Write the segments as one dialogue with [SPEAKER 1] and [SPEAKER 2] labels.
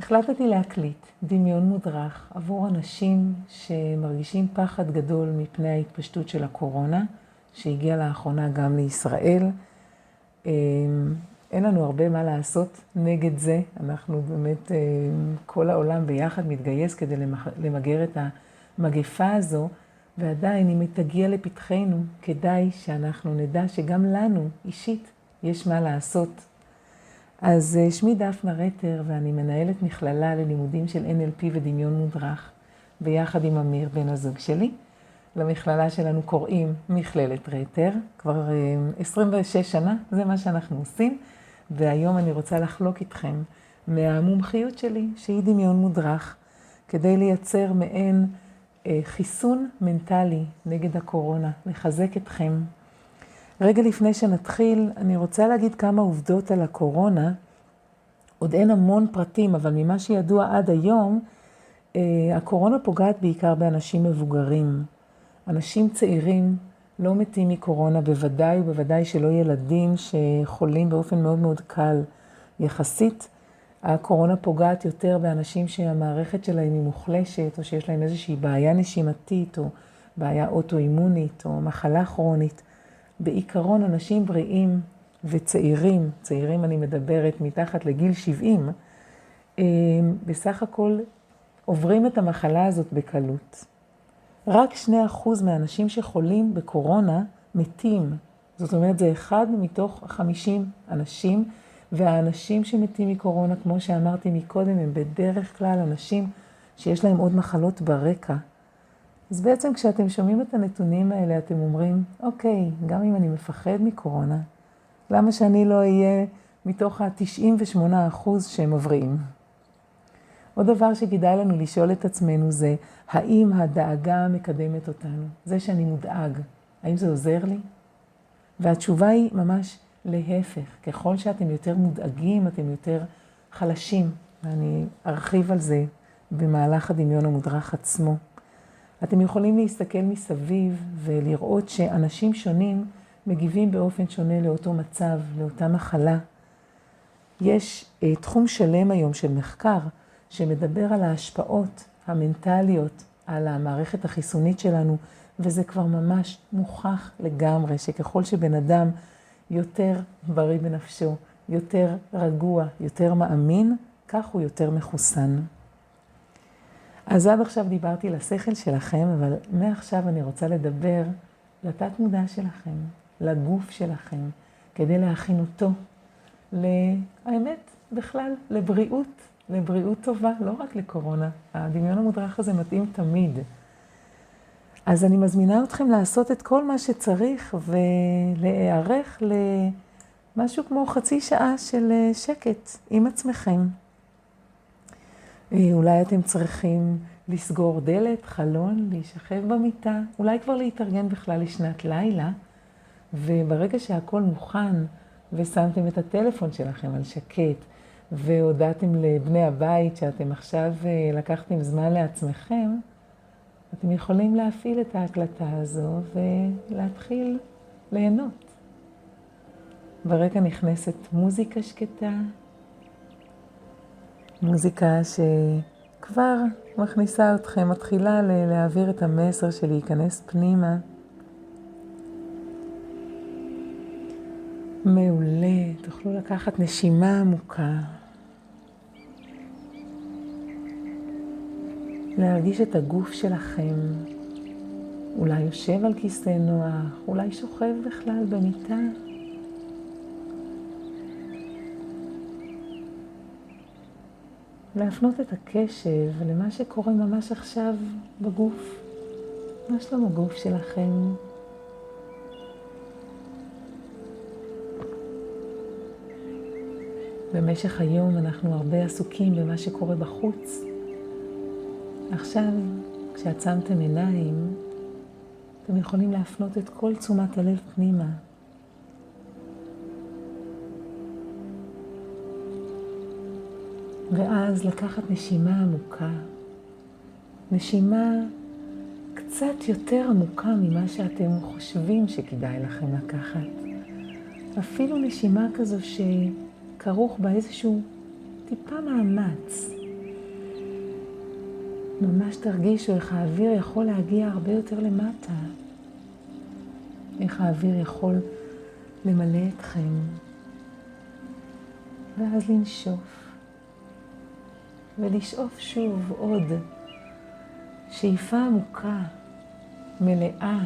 [SPEAKER 1] החלטתי להקליט דמיון מודרך עבור אנשים שמרגישים פחד גדול מפני ההתפשטות של הקורונה, שהגיעה לאחרונה גם לישראל. אמ, אין לנו הרבה מה לעשות נגד זה, אנחנו באמת, אמ, כל העולם ביחד מתגייס כדי למגר את המגפה הזו, ועדיין אם היא תגיע לפתחנו, כדאי שאנחנו נדע שגם לנו, אישית, יש מה לעשות אז אה, שמי דפנה רטר ואני מנהלת מכללה ללימודים של NLP ודמיון מודרך, ביחד עם אמיר בן הזוג שלי. למכללה שלנו קוראים מכללת רטר, כבר 26 אה, שנה, זה מה שאנחנו עושים, והיום אני רוצה לחלוק איתכם מהמומחיות שלי, שהיא דמיון מודרך, כדי לייצר מעין אה, חיסון מנטלי נגד הקורונה, לחזק אתכם, רגע לפני שנתחיל, אני רוצה להגיד כמה עובדות על הקורונה. עוד אין המון פרטים, אבל ממה שידוע עד היום, אה, הקורונה פוגעת בעיקר באנשים מבוגרים. אנשים צעירים לא מתים מקורונה, בוודאי ובוודאי שלא ילדים שחולים באופן מאוד מאוד קל יחסית. הקורונה פוגעת יותר באנשים שהמערכת שלהם היא מוחלשת, או שיש להם איזושהי בעיה נשימתית, או בעיה אוטואימונית, או מחלה כרונית. בעיקרון אנשים בריאים וצעירים, צעירים אני מדברת מתחת לגיל 70, אה, בסך הכל עוברים את המחלה הזאת בקלות. רק 2% מהאנשים שחולים בקורונה מתים. זאת אומרת, זה אחד מתוך 50 אנשים, והאנשים שמתים מקורונה, כמו שאמרתי מקודם, הם בדרך כלל אנשים שיש להם עוד מחלות ברקע. אז בעצם כשאתם שומעים את הנתונים האלה, אתם אומרים, אוקיי, גם אם אני מפחד מקורונה, למה שאני לא אהיה מתוך ה-98% שהם מבריאים? עוד דבר שכדאי לנו לשאול את עצמנו זה, האם הדאגה מקדמת אותנו? זה שאני מודאג, האם זה עוזר לי? והתשובה היא ממש להפך. ככל שאתם יותר מודאגים, אתם יותר חלשים. ואני ארחיב על זה במהלך הדמיון המודרך עצמו. אתם יכולים להסתכל מסביב ולראות שאנשים שונים מגיבים באופן שונה לאותו מצב, לאותה מחלה. יש uh, תחום שלם היום של מחקר שמדבר על ההשפעות המנטליות על המערכת החיסונית שלנו, וזה כבר ממש מוכח לגמרי שככל שבן אדם יותר בריא בנפשו, יותר רגוע, יותר מאמין, כך הוא יותר מחוסן. אז עד עכשיו דיברתי לשכל שלכם, אבל מעכשיו אני רוצה לדבר לתת מודע שלכם, לגוף שלכם, כדי להכין אותו לאמת, בכלל, לבריאות, לבריאות טובה, לא רק לקורונה. הדמיון המודרך הזה מתאים תמיד. אז אני מזמינה אתכם לעשות את כל מה שצריך ולהיערך למשהו כמו חצי שעה של שקט עם עצמכם. אה, אולי אתם צריכים לסגור דלת, חלון, להישכב במיטה, אולי כבר להתארגן בכלל לשנת לילה, וברגע שהכל מוכן ושמתם את הטלפון שלכם על שקט, והודעתם לבני הבית שאתם עכשיו אה, לקחתם זמן לעצמכם, אתם יכולים להפעיל את ההקלטה הזו ולהתחיל ליהנות. ברקע נכנסת מוזיקה שקטה, מוזיקה שכבר מכניסה אתכם, מתחילה להעביר את המסר של להיכנס פנימה. מעולה, תוכלו לקחת נשימה עמוקה. להרגיש את הגוף שלכם, אולי יושב על כיסא נוח, אולי שוכב בכלל במיטה. להפנות את הקשב למה שקורה ממש עכשיו בגוף. מה שלום הגוף שלכם? במשך היום אנחנו הרבה עסוקים במה שקורה בחוץ. עכשיו, כשעצמתם עיניים, אתם יכולים להפנות את כל תשומת הלב פנימה. ואז לקחת נשימה עמוקה, נשימה קצת יותר עמוקה ממה שאתם חושבים שכדאי לכם לקחת. אפילו נשימה כזו שכרוך בה איזשהו טיפה מאמץ, ממש תרגישו איך האוויר יכול להגיע הרבה יותר למטה. איך האוויר יכול למלא אתכם. ואז לנשוף. ולשאוף שוב עוד שאיפה עמוקה, מלאה.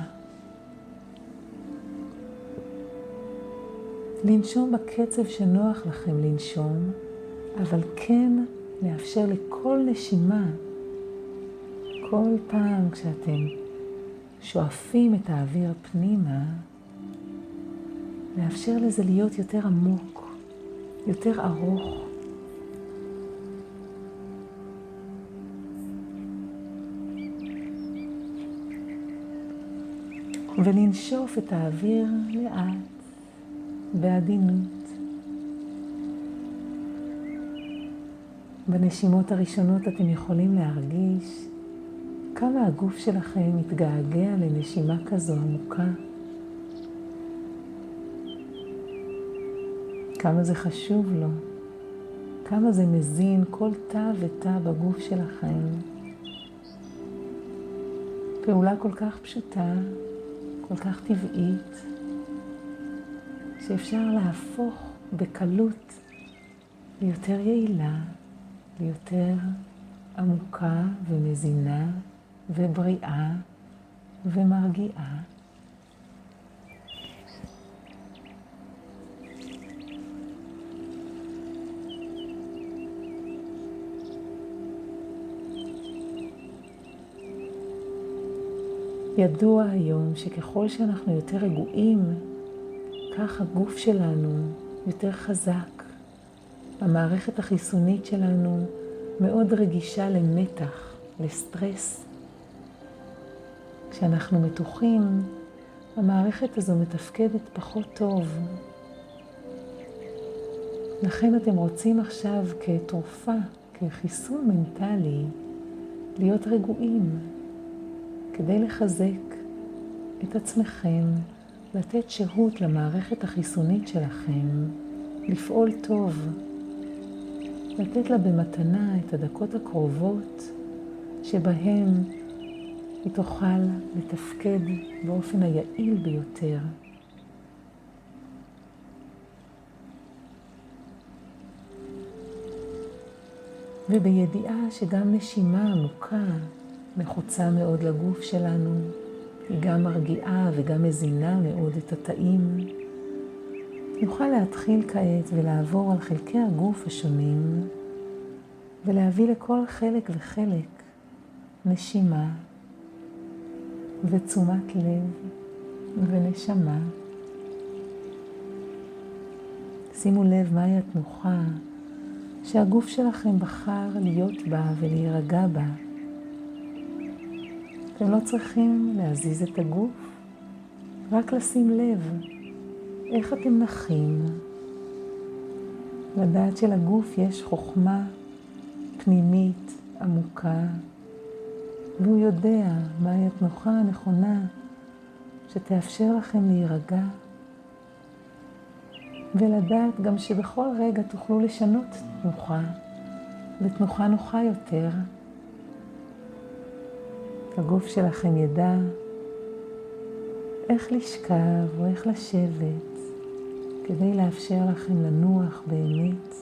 [SPEAKER 1] לנשום בקצב שנוח לכם לנשום, אבל כן לאפשר לכל נשימה, כל פעם כשאתם שואפים את האוויר פנימה, לאפשר לזה להיות יותר עמוק, יותר ארוך. ולנשוף את האוויר לאט, בעדינות. בנשימות הראשונות אתם יכולים להרגיש כמה הגוף שלכם מתגעגע לנשימה כזו עמוקה. כמה זה חשוב לו, כמה זה מזין כל תא ותא בגוף שלכם. פעולה כל כך פשוטה, כל כך טבעית, שאפשר להפוך בקלות ליותר יעילה, ליותר עמוקה ומזינה ובריאה ומרגיעה. ידוע היום שככל שאנחנו יותר רגועים, כך הגוף שלנו יותר חזק. המערכת החיסונית שלנו מאוד רגישה למתח, לסטרס. כשאנחנו מתוחים, המערכת הזו מתפקדת פחות טוב. לכן אתם רוצים עכשיו כתרופה, כחיסון מנטלי, להיות רגועים, כדי לחזק את עצמכם, לתת שהות למערכת החיסונית שלכם, לפעול טוב, לתת לה במתנה את הדקות הקרובות שבהן היא תוכל לתפקד באופן היעיל ביותר. ובידיעה שגם נשימה עמוקה נחוצה מאוד לגוף שלנו, היא גם מרגיעה וגם מזינה מאוד את התאים. נוכל להתחיל כעת ולעבור על חלקי הגוף השונים ולהביא לכל חלק וחלק נשימה ותשומת לב ונשמה. שימו לב מהי התנוחה שהגוף שלכם בחר להיות בה ולהירגע בה. אתם לא צריכים להזיז את הגוף, רק לשים לב איך אתם נחים. לדעת שלגוף יש חוכמה פנימית עמוקה, והוא יודע מהי התנוחה הנכונה שתאפשר לכם להירגע, ולדעת גם שבכל רגע תוכלו לשנות תנוחה לתנוחה נוחה יותר. הגוף שלכם ידע איך לשכב או איך לשבת כדי לאפשר לכם לנוח באמת.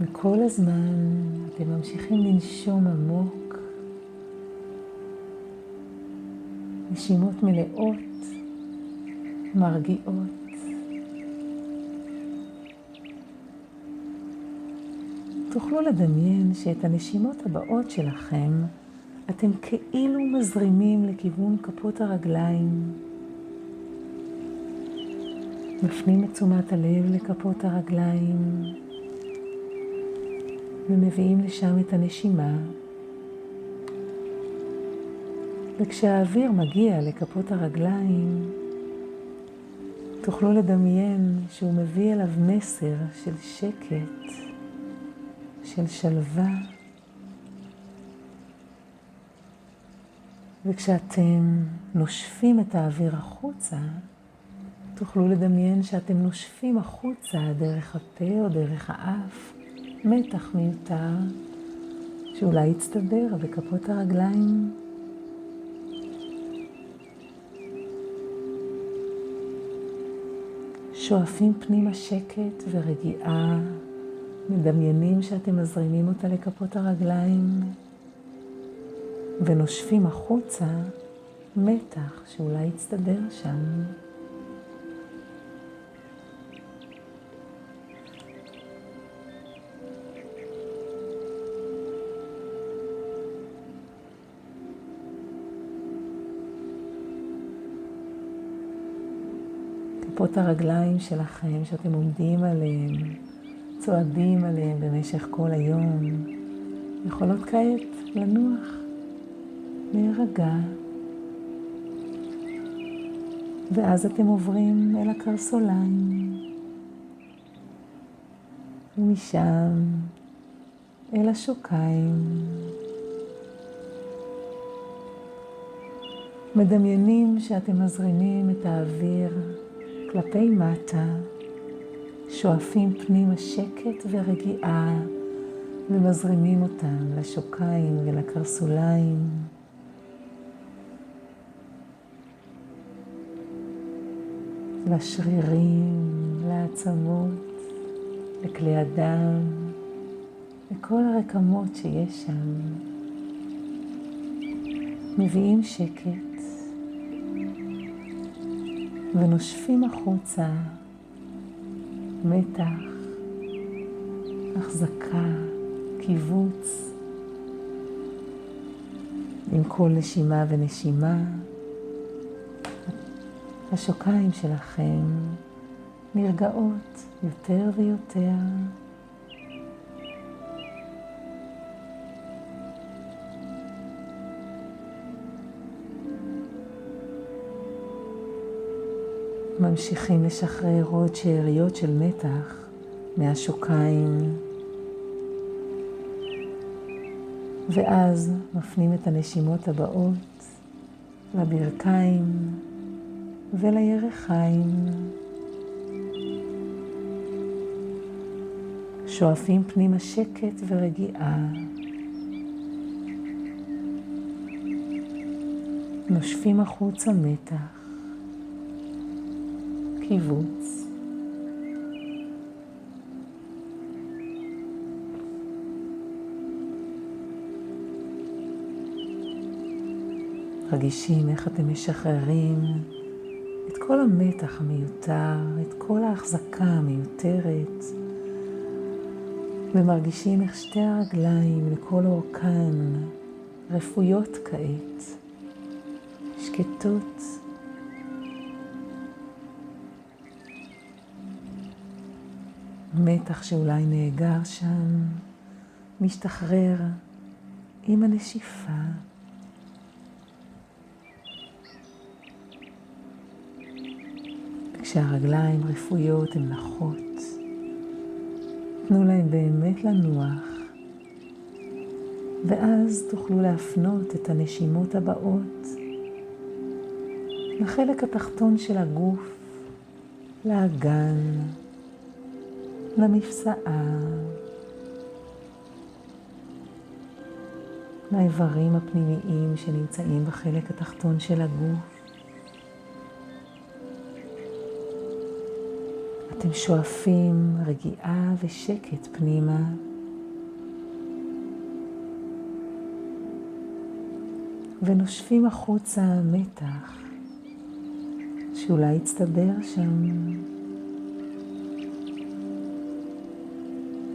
[SPEAKER 1] וכל הזמן אתם ממשיכים לנשום עמוק, נשימות מלאות, מרגיעות. תוכלו לדמיין שאת הנשימות הבאות שלכם אתם כאילו מזרימים לכיוון כפות הרגליים. מפנים את תשומת הלב לכפות הרגליים ומביאים לשם את הנשימה. וכשהאוויר מגיע לכפות הרגליים, תוכלו לדמיין שהוא מביא אליו מסר של שקט. של שלווה. וכשאתם נושפים את האוויר החוצה, תוכלו לדמיין שאתם נושפים החוצה דרך הפה או דרך האף מתח מיותר שאולי יצטבר בכפות הרגליים. שואפים פנימה שקט ורגיעה, מדמיינים שאתם מזרימים אותה לכפות הרגליים ונושפים החוצה מתח שאולי יצטבר שם. כפות הרגליים שלכם שאתם עומדים עליהם, צועדים עליהם במשך כל היום, יכולות כעת לנוח, להירגע. ואז אתם עוברים אל הקרסוליים, ומשם אל השוקיים. מדמיינים שאתם מזרימים את האוויר כלפי מטה, שואפים פנימה שקט ורגיעה ומזרימים אותם לשוקיים ולקרסוליים. לשרירים, לעצמות, לכלי הדם, לכל הרקמות שיש שם. מביאים שקט ונושפים החוצה מתח, החזקה, קיבוץ. עם כל נשימה ונשימה, השוקיים שלכם נרגעות יותר ויותר. ממשיכים לשחרר עוד שאריות של מתח מהשוקיים, ואז מפנים את הנשימות הבאות לברכיים ולירכיים. שואפים פנימה שקט ורגיעה. נושפים החוצה מתח. קיבוץ. רגישים איך אתם משחררים את כל המתח המיותר, את כל ההחזקה המיותרת, ומרגישים איך שתי הרגליים לכל אורכן רפויות כעת, שקטות מתח שאולי נאגר שם, משתחרר עם הנשיפה. כשהרגליים רפויות הן נחות, תנו להם באמת לנוח, ואז תוכלו להפנות את הנשימות הבאות לחלק התחתון של הגוף, לאגן. למפסעה, לאיברים הפנימיים שנמצאים בחלק התחתון של הגוף. אתם שואפים רגיעה ושקט פנימה. ונושפים החוצה מתח שאולי יצטבר שם.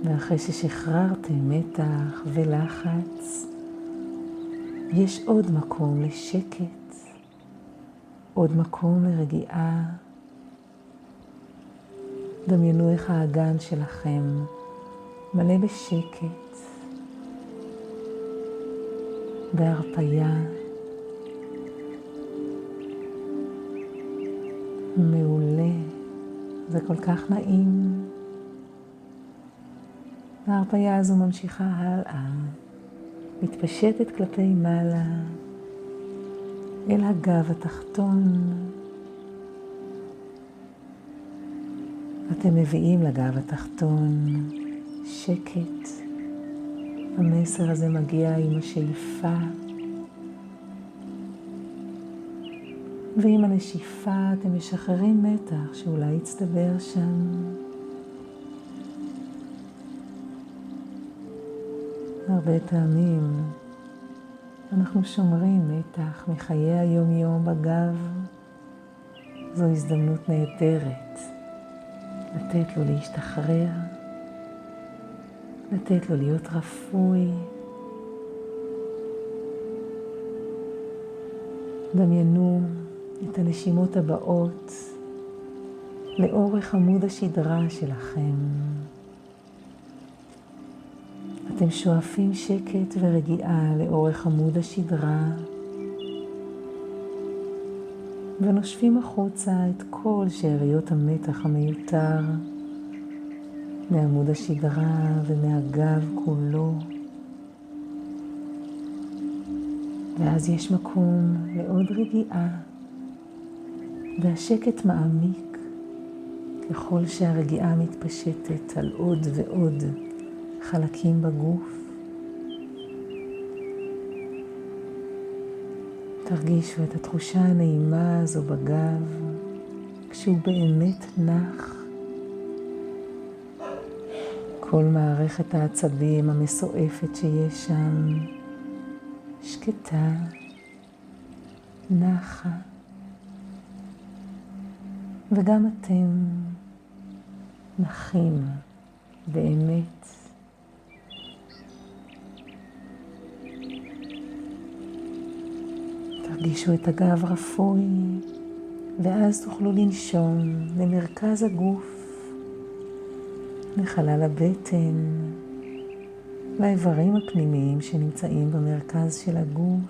[SPEAKER 1] ואחרי ששחררתם מתח ולחץ, יש עוד מקום לשקט, עוד מקום לרגיעה. דמיינו איך האגן שלכם מלא בשקט, בהרפייה. מעולה, זה כל כך נעים. וההרפאיה הזו ממשיכה הלאה, מתפשטת כלפי מעלה, אל הגב התחתון, אתם מביאים לגב התחתון שקט. המסר הזה מגיע עם השאיפה ועם הנשיפה אתם משחררים מתח שאולי יצטבר שם. הרבה פעמים אנחנו שומרים מתח מחיי היום-יום בגב. זו הזדמנות נהדרת לתת לו להשתחרר, לתת לו להיות רפוי. דמיינו את הנשימות הבאות לאורך עמוד השדרה שלכם. אתם שואפים שקט ורגיעה לאורך עמוד השדרה. ונושפים החוצה את כל שאריות המתח המיותר. מעמוד השדרה ומהגב כולו. ואז יש מקום לעוד רגיעה, והשקט מעמיק ככל שהרגיעה מתפשטת על עוד ועוד חלקים בגוף. תרגישו את התחושה הנעימה הזו בגב, כשהוא באמת נח. כל מערכת העצבים המסועפת שיש שם שקטה, נחה, וגם אתם נחים באמת. תרגישו את הגב רפוי, ואז תוכלו לנשום למרכז הגוף, לחלל הבטן, לאיברים הפנימיים שנמצאים במרכז של הגוף.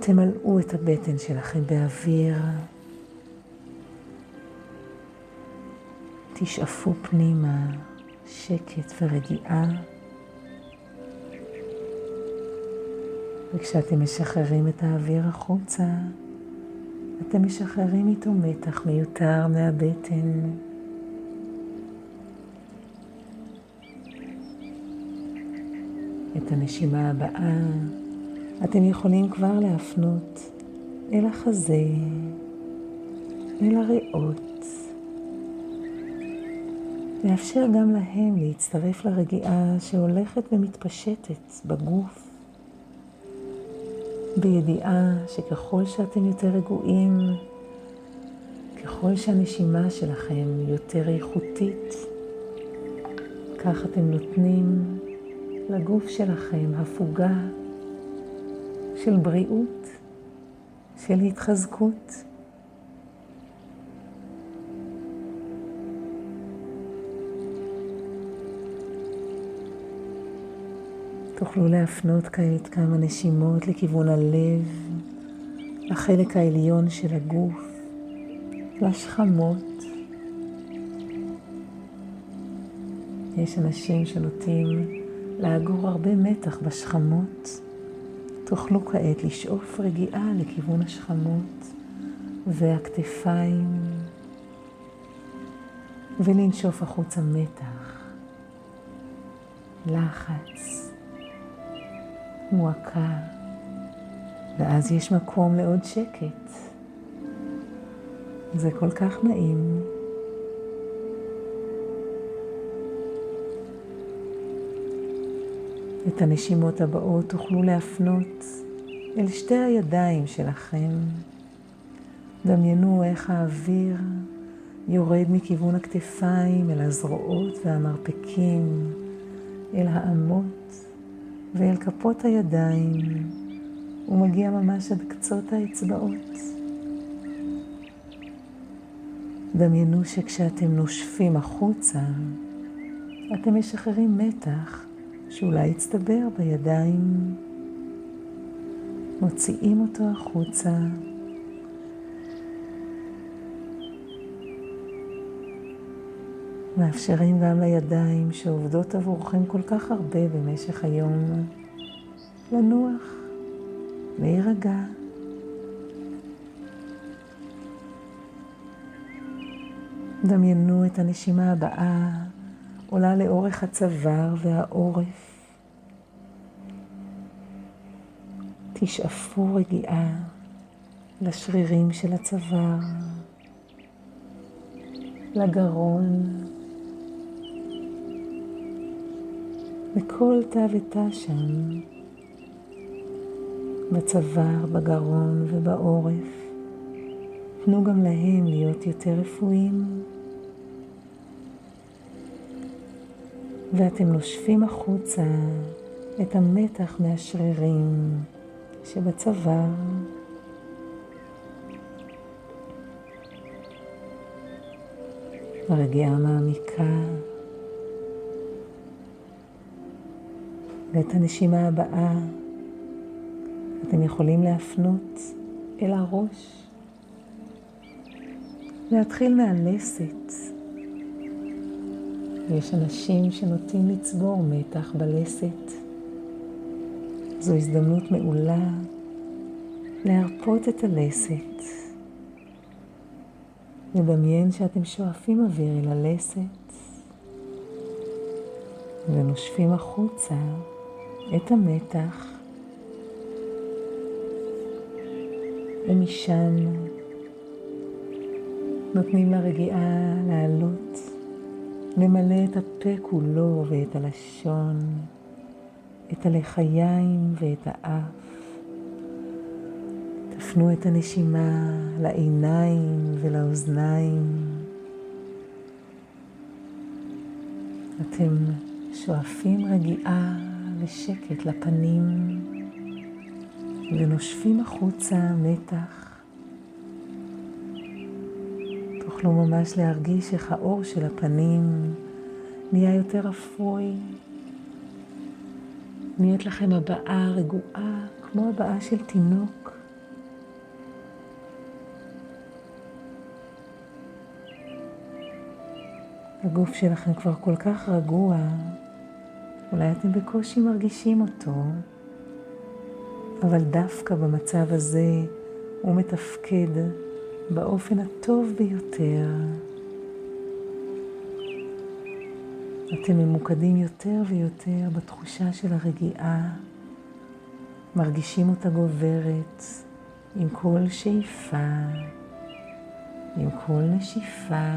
[SPEAKER 1] תמלאו את הבטן שלכם באוויר. תשאפו פנימה שקט ורגיעה. וכשאתם משחררים את האוויר החוצה, אתם משחררים איתו מתח מיותר מהבטן. את הנשימה הבאה אתם יכולים כבר להפנות אל החזה, אל הריאות. לאפשר גם להם להצטרף לרגיעה שהולכת ומתפשטת בגוף. בידיעה שככל שאתם יותר רגועים, ככל שהנשימה שלכם יותר איכותית, כך אתם נותנים לגוף שלכם הפוגה של בריאות, של התחזקות. תוכלו להפנות כעת כמה נשימות לכיוון הלב, לחלק העליון של הגוף, לשכמות. יש אנשים שנוטים לאגור הרבה מתח בשכמות. תוכלו כעת לשאוף רגיעה לכיוון השכמות והכתפיים ולנשוף החוצה מתח, לחץ. מועקה, ואז יש מקום לעוד שקט. זה כל כך נעים. את הנשימות הבאות תוכלו להפנות אל שתי הידיים שלכם. דמיינו איך האוויר יורד מכיוון הכתפיים אל הזרועות והמרפקים, אל האמות. ואל כפות הידיים, הוא מגיע ממש עד קצות האצבעות. דמיינו שכשאתם נושפים החוצה, אתם משחררים מתח שאולי יצטבר בידיים, מוציאים אותו החוצה. מאפשרים גם לידיים שעובדות עבורכם כל כך הרבה במשך היום לנוח, להירגע. דמיינו את הנשימה הבאה עולה לאורך הצוואר והעורף. תשאפו רגיעה לשרירים של הצוואר, לגרון, לכל תא ותא שם, בצוואר, בגרון ובעורף. תנו גם להם להיות יותר רפואיים. ואתם נושפים החוצה את המתח מהשרירים שבצוואר. הרגיעה מעמיקה ואת הנשימה הבאה אתם יכולים להפנות אל הראש, להתחיל מהלסת. יש אנשים שנוטים לצבור מתח בלסת. זו הזדמנות מעולה להרפות את הלסת. לדמיין שאתם שואפים אוויר אל הלסת ונושפים החוצה את המתח ומשם נותנים לרגיעה לעלות, למלא את הפה כולו ואת הלשון, את הלחיים ואת האף. תפנו את הנשימה לעיניים ולאוזניים. אתם שואפים רגיעה ושקט לפנים ונושפים החוצה מתח. תוכלו ממש להרגיש איך האור של הפנים נהיה יותר אפוי. נהיית לכם הבעה רגועה כמו הבעה של תינוק. הגוף שלכם כבר כל כך רגוע, אולי אתם בקושי מרגישים אותו, אבל דווקא במצב הזה הוא מתפקד באופן הטוב ביותר. אתם ממוקדים יותר ויותר בתחושה של הרגיעה, מרגישים אותה גוברת עם כל שאיפה, עם כל נשיפה.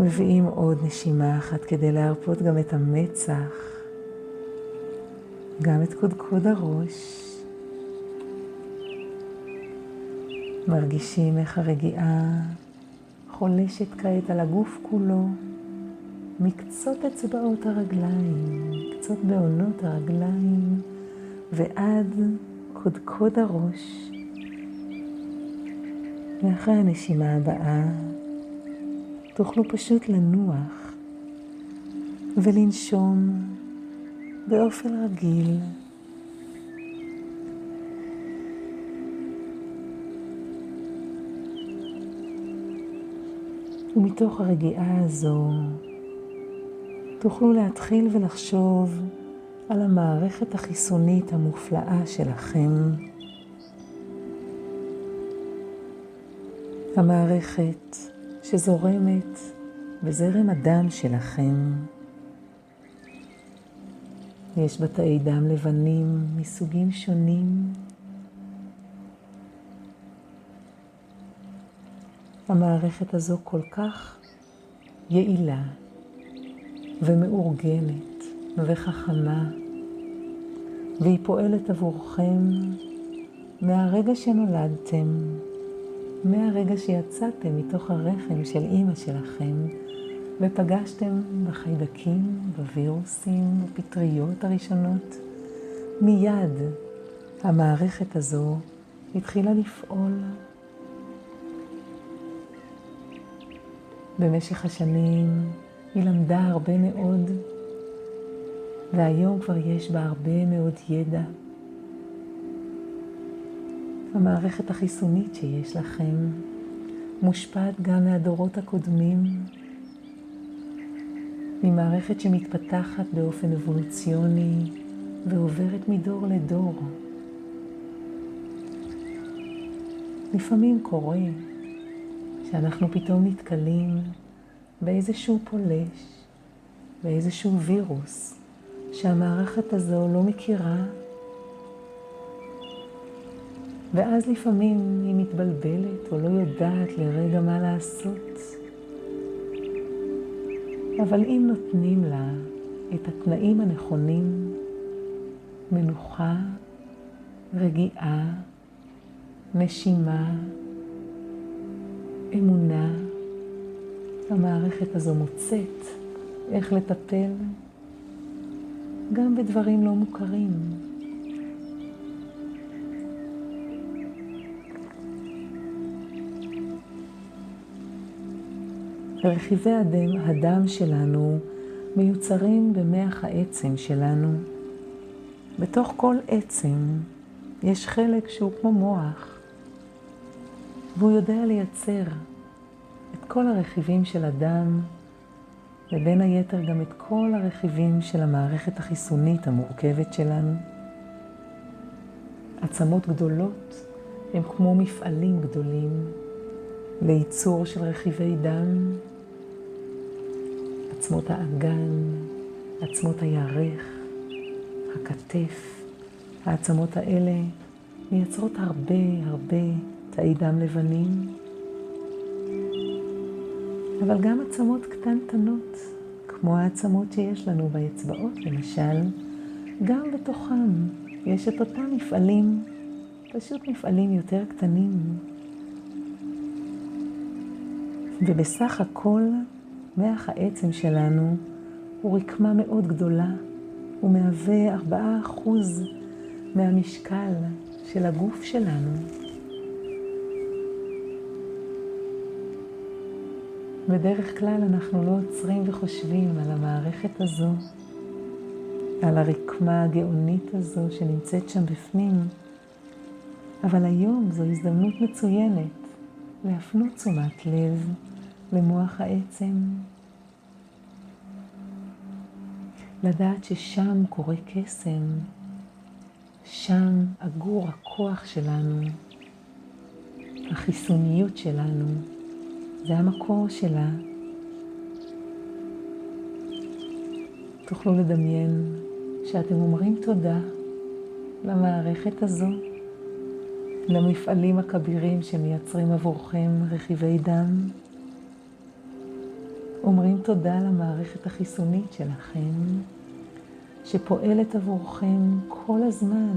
[SPEAKER 1] מביאים עוד נשימה אחת כדי להרפות גם את המצח, גם את קודקוד הראש. מרגישים איך הרגיעה חולשת כעת על הגוף כולו, מקצות אצבעות הרגליים, קצות בעונות הרגליים ועד קודקוד הראש. ואחרי הנשימה הבאה תוכלו פשוט לנוח ולנשום באופן רגיל. ומתוך הרגיעה הזו תוכלו להתחיל ולחשוב על המערכת החיסונית המופלאה שלכם. המערכת שזורמת בזרם הדם שלכם. יש בה תאי דם לבנים מסוגים שונים. המערכת הזו כל כך יעילה ומאורגנת וחכמה, והיא פועלת עבורכם מהרגע שנולדתם. מהרגע שיצאתם מתוך הרחם של אימא שלכם ופגשתם בחיידקים, בווירוסים, בפטריות הראשונות, מיד המערכת הזו התחילה לפעול. במשך השנים היא למדה הרבה מאוד, והיום כבר יש בה הרבה מאוד ידע. המערכת החיסונית שיש לכם מושפעת גם מהדורות הקודמים, ממערכת שמתפתחת באופן אבולוציוני ועוברת מדור לדור. לפעמים קורה שאנחנו פתאום נתקלים באיזשהו פולש, באיזשהו וירוס, שהמערכת הזו לא מכירה, ואז לפעמים היא מתבלבלת או לא יודעת לרגע מה לעשות. אבל אם נותנים לה את התנאים הנכונים, מנוחה, רגיעה, נשימה, אמונה, המערכת הזו מוצאת איך לטפל גם בדברים לא מוכרים. רכיבי הדם, הדם שלנו מיוצרים במח העצם שלנו. בתוך כל עצם יש חלק שהוא כמו מוח, והוא יודע לייצר את כל הרכיבים של הדם, ובין היתר גם את כל הרכיבים של המערכת החיסונית המורכבת שלנו. עצמות גדולות הם כמו מפעלים גדולים לייצור של רכיבי דם, עצמות האגן, עצמות הירך, הכתף. העצמות האלה מייצרות הרבה הרבה תאי דם לבנים, אבל גם עצמות קטנטנות, כמו העצמות שיש לנו באצבעות למשל, גם בתוכם יש את אותם מפעלים, פשוט מפעלים יותר קטנים. ובסך הכל, מח העצם שלנו הוא רקמה מאוד גדולה, הוא מהווה 4% מהמשקל של הגוף שלנו. בדרך כלל אנחנו לא עוצרים וחושבים על המערכת הזו, על הרקמה הגאונית הזו שנמצאת שם בפנים, אבל היום זו הזדמנות מצוינת להפנות תשומת לב למוח העצם, לדעת ששם קורה קסם, שם אגור הכוח שלנו, החיסוניות שלנו. זה המקור שלה. תוכלו לדמיין שאתם אומרים תודה למערכת הזו, למפעלים הכבירים שמייצרים עבורכם רכיבי דם. אומרים תודה למערכת החיסונית שלכם, שפועלת עבורכם כל הזמן,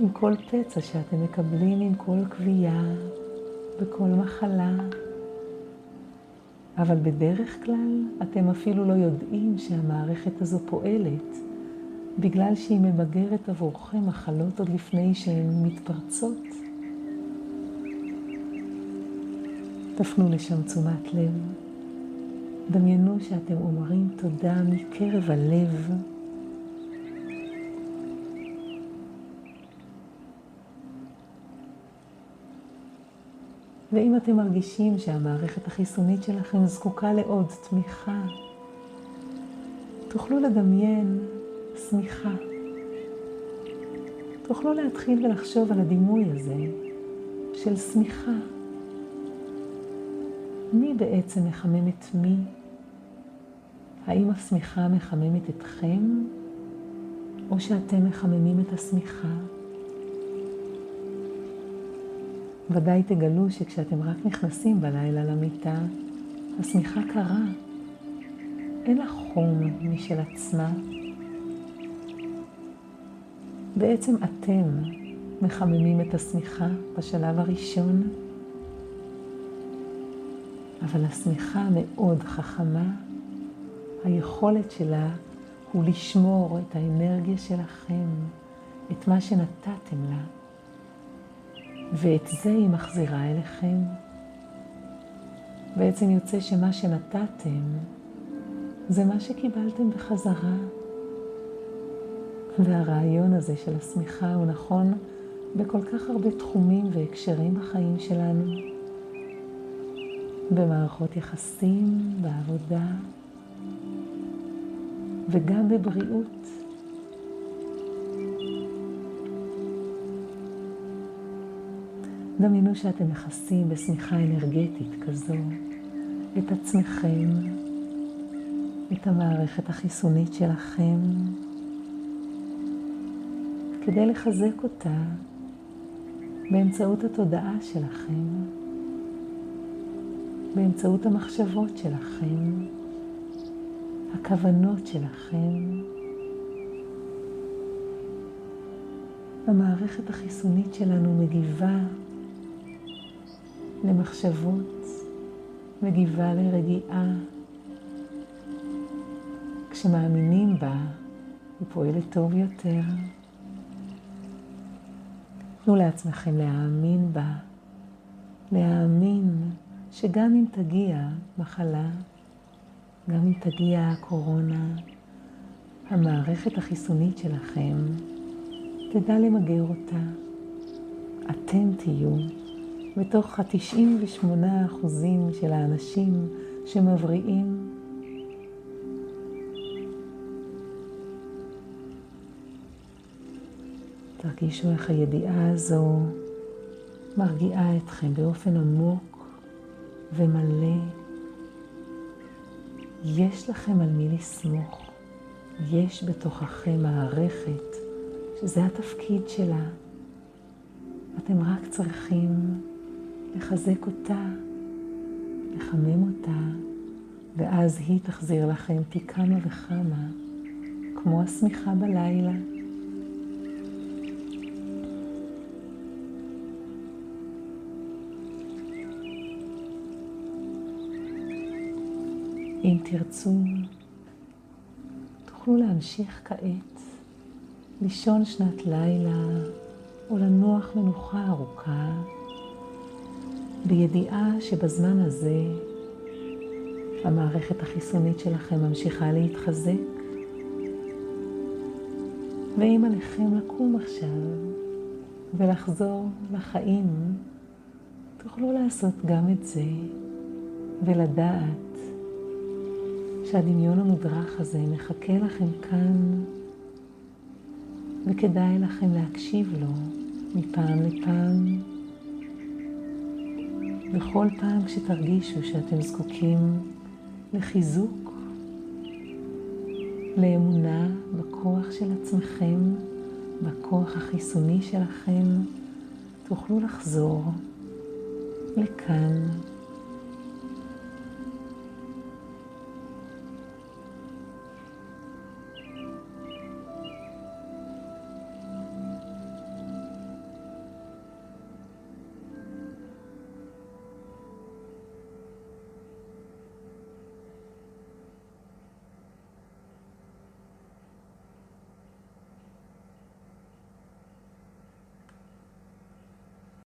[SPEAKER 1] עם כל פצע שאתם מקבלים, עם כל כווייה, בכל מחלה, אבל בדרך כלל אתם אפילו לא יודעים שהמערכת הזו פועלת, בגלל שהיא ממגרת עבורכם מחלות עוד לפני שהן מתפרצות. תפנו לשם תשומת לב. דמיינו שאתם אומרים תודה מקרב הלב. ואם אתם מרגישים שהמערכת החיסונית שלכם זקוקה לעוד תמיכה, תוכלו לדמיין שמיכה. תוכלו להתחיל ולחשוב על הדימוי הזה של שמיכה. מי בעצם מחמם את מי? האם השמיכה מחממת אתכם, או שאתם מחממים את השמיכה? ודאי תגלו שכשאתם רק נכנסים בלילה למיטה, השמיכה קרה. אין לה חום משל עצמה. בעצם אתם מחממים את השמיכה בשלב הראשון, אבל השמיכה מאוד חכמה. היכולת שלה הוא לשמור את האנרגיה שלכם, את מה שנתתם לה. ואת זה היא מחזירה אליכם. בעצם יוצא שמה שנתתם זה מה שקיבלתם בחזרה. והרעיון הזה של השמיכה הוא נכון בכל כך הרבה תחומים והקשרים בחיים שלנו. במערכות יחסים, בעבודה, וגם בבריאות. דמיינו שאתם מכסים בשמיכה אנרגטית כזו את עצמכם, את המערכת החיסונית שלכם, כדי לחזק אותה באמצעות התודעה שלכם, באמצעות המחשבות שלכם, הכוונות שלכם. המערכת החיסונית שלנו מגיבה למחשבות, מגיבה לרגיעה. כשמאמינים בה, היא פועלת טוב יותר. תנו לעצמכם להאמין בה, להאמין שגם אם תגיע מחלה, גם אם תגיע הקורונה, המערכת החיסונית שלכם תדע למגר אותה. אתם תהיו בתוך ה-98% של האנשים שמבריאים. תרגישו איך הידיעה הזו מרגיעה אתכם באופן עמוק ומלא. יש לכם על מי לסמוך. יש בתוככם מערכת שזה התפקיד שלה. אתם רק צריכים לחזק אותה, לחמם אותה, ואז היא תחזיר לכם פי כמה וכמה, כמו השמיכה בלילה. אם תרצו, תוכלו להמשיך כעת לישון שנת לילה או לנוח מנוחה ארוכה, בידיעה שבזמן הזה המערכת החיסונית שלכם ממשיכה להתחזק, ואם עליכם לקום עכשיו ולחזור לחיים, תוכלו לעשות גם את זה ולדעת שהדמיון המודרך הזה מחכה לכם כאן, וכדאי לכם להקשיב לו מפעם לפעם. בכל פעם כשתרגישו שאתם זקוקים לחיזוק, לאמונה בכוח של עצמכם, בכוח החיסוני שלכם, תוכלו לחזור לכאן.